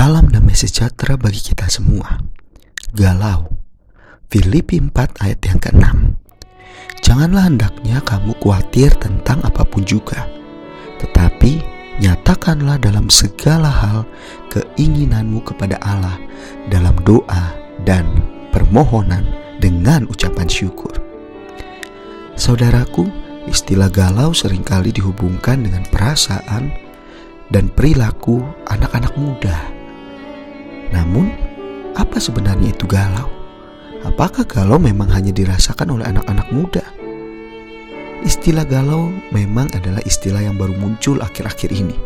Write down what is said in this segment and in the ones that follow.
Salam damai sejahtera bagi kita semua. Galau. Filipi 4 ayat yang ke-6. Janganlah hendaknya kamu khawatir tentang apa pun juga. Tetapi nyatakanlah dalam segala hal keinginanmu kepada Allah dalam doa dan permohonan dengan ucapan syukur. Saudaraku, istilah galau sering kali dihubungkan dengan perasaan dan perilaku anak-anak muda namun, apa sebenarnya itu galau? Apakah galau memang hanya dirasakan oleh anak-anak muda? Istilah galau memang adalah istilah yang baru muncul akhir-akhir ini.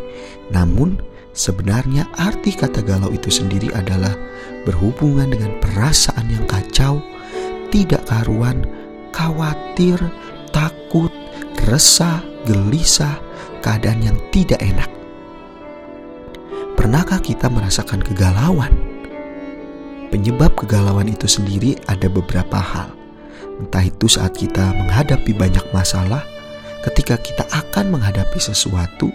Namun, sebenarnya arti kata galau itu sendiri adalah berhubungan dengan perasaan yang kacau, tidak karuan, khawatir, takut, resah, gelisah, keadaan yang tidak enak. Pernahkah kita merasakan kegalauan? Penyebab kegalauan itu sendiri ada beberapa hal. Entah itu saat kita menghadapi banyak masalah, ketika kita akan menghadapi sesuatu,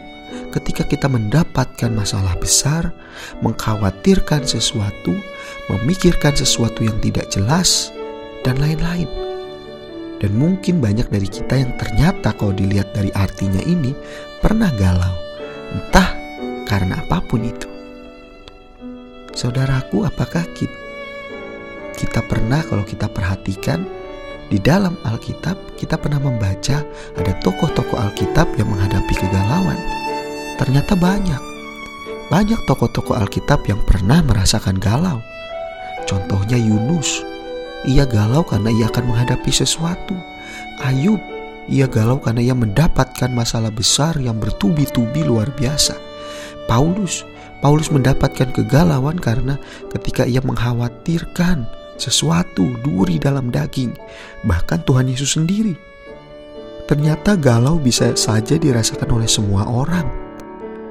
ketika kita mendapatkan masalah besar, mengkhawatirkan sesuatu, memikirkan sesuatu yang tidak jelas, dan lain-lain. Dan mungkin banyak dari kita yang ternyata kalau dilihat dari artinya ini pernah galau. Entah karena apa pun itu. Saudaraku, apakah kita, kita pernah kalau kita perhatikan di dalam Alkitab kita pernah membaca ada tokoh-tokoh Alkitab yang menghadapi kegalauan. Ternyata banyak. Banyak tokoh-tokoh Alkitab yang pernah merasakan galau. Contohnya Yunus. Ia galau karena ia akan menghadapi sesuatu. Ayub, ia galau karena ia mendapatkan masalah besar yang bertubi-tubi luar biasa. Paulus. Paulus mendapatkan kegalauan karena ketika ia mengkhawatirkan sesuatu duri dalam daging, bahkan Tuhan Yesus sendiri. Ternyata galau bisa saja dirasakan oleh semua orang.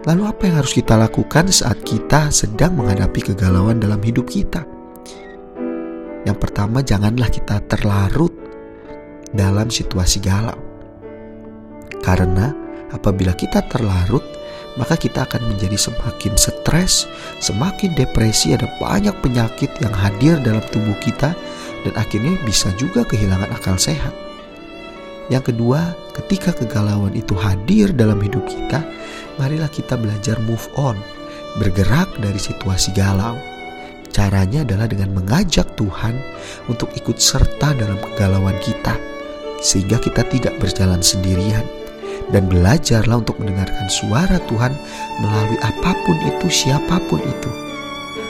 Lalu apa yang harus kita lakukan saat kita sedang menghadapi kegalauan dalam hidup kita? Yang pertama, janganlah kita terlarut dalam situasi galau. Karena apabila kita terlarut, maka kita akan menjadi semakin stres, semakin depresi, ada banyak penyakit yang hadir dalam tubuh kita dan akhirnya bisa juga kehilangan akal sehat. Yang kedua, ketika kegalauan itu hadir dalam hidup kita, marilah kita belajar move on, bergerak dari situasi galau. Caranya adalah dengan mengajak Tuhan untuk ikut serta dalam kegalauan kita, sehingga kita tidak berjalan sendirian dan belajarlah untuk mendengarkan suara Tuhan melalui apa pun itu, siapa pun itu.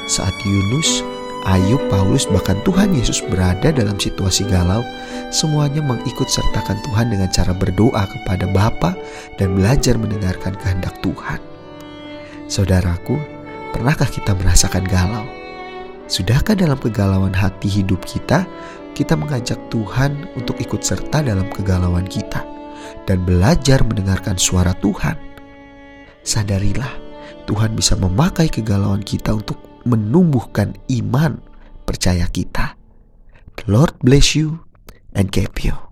Saat Yunus, Ayub, Paulus, bahkan Tuhan Yesus berada dalam situasi galau, semuanya mengikut sertakan Tuhan dengan cara berdoa kepada Bapa dan belajar mendengarkan kehendak Tuhan. Saudaraku, pernahkah kita merasakan galau? Sudahkah dalam kegalauan hati hidup kita, kita mengajak Tuhan untuk ikut serta dalam kegalauan kita? Dan belajar mendengarkan suara Tuhan, sadarilah Tuhan bisa memakai kegalauan kita untuk menumbuhkan iman percaya kita. Lord bless you and keep you.